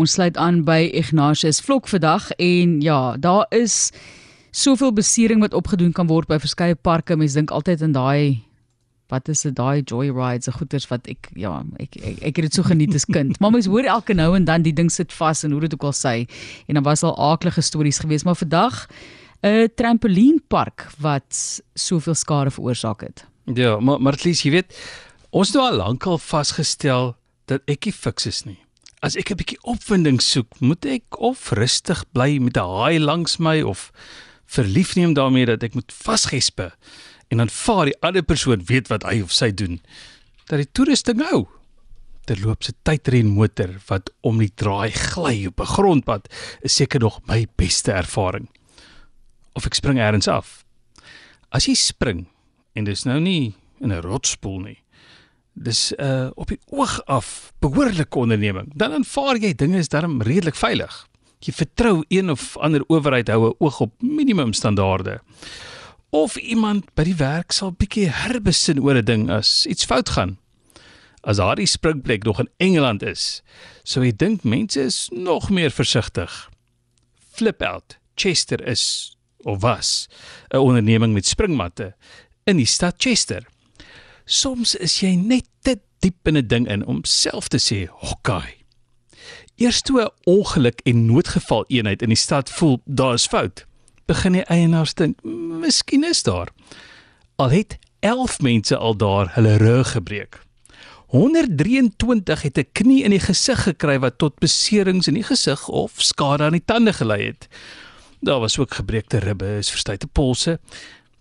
ons sluit aan by Ignatius Vlok vandag en ja, daar is soveel besering wat opgedoen kan word by verskeie parke. Mense dink altyd aan daai wat is dit daai joyrides, se goeters wat ek ja, ek ek, ek het dit so geniet as kind. Maar mens hoor elke nou en dan die ding sit vas en hoe dit ook al sê en dan was al aaklige stories geweest, maar vandag 'n trampolienpark wat soveel skade veroorsaak het. Ja, maar maar Lies, jy weet, ons het nou al lankal vasgestel dat ek nie fiks is nie. As ek 'n bietjie opwinding soek, moet ek of rustig bly met 'n haai langs my of verlief neem daarmee dat ek moet vasgespe en dan vaar die ander persoon weet wat hy of sy doen dat die toerusting hou. Terloops 'n tydrenmotor wat om die draai gly op 'n grondpad is seker nog my beste ervaring. Of ek spring eers af. As jy spring en dis nou nie in 'n rotspoel nie. Dis uh op die oog af behoorlike onderneming. Dan aanvaar jy dinge is darm redelik veilig. Jy vertrou een of ander owerheid hou 'n oog op minimum standaarde. Of iemand by die werk sal bietjie herbesin oor 'n ding as iets fout gaan. As daardie springplek nog in Engeland is, sou jy dink mense is nog meer versigtig. Flip out. Chester is of was 'n onderneming met springmatte in die stad Chester. Soms is jy net te diep in 'n ding in om self te sê, "Hokkai." Eers toe 'n ongeluk en noodgeval eenheid in die stad voel daar is fout, begin die eienaars dink, "Miskien is daar." Al het 11 mense al daar hulle rug gebreek. 123 het 'n knie in die gesig gekry wat tot beserings in die gesig of skade aan die tande gelei het. Daar was ook gebreekte ribbe, is verstuite polse.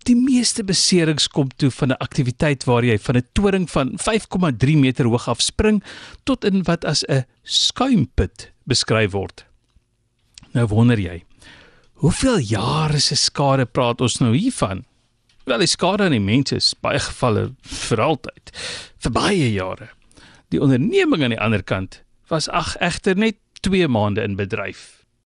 Die meeste beserings kom toe van 'n aktiwiteit waar jy van 'n toring van 5,3 meter hoog af spring tot in wat as 'n skuimput beskryf word. Nou wonder jy, hoeveel jare se skade praat ons nou hiervan? Wel, die skade aan die mense is baie gevalle vir altyd, vir baie jare. Die onderneming aan die ander kant was ag egter net 2 maande in bedryf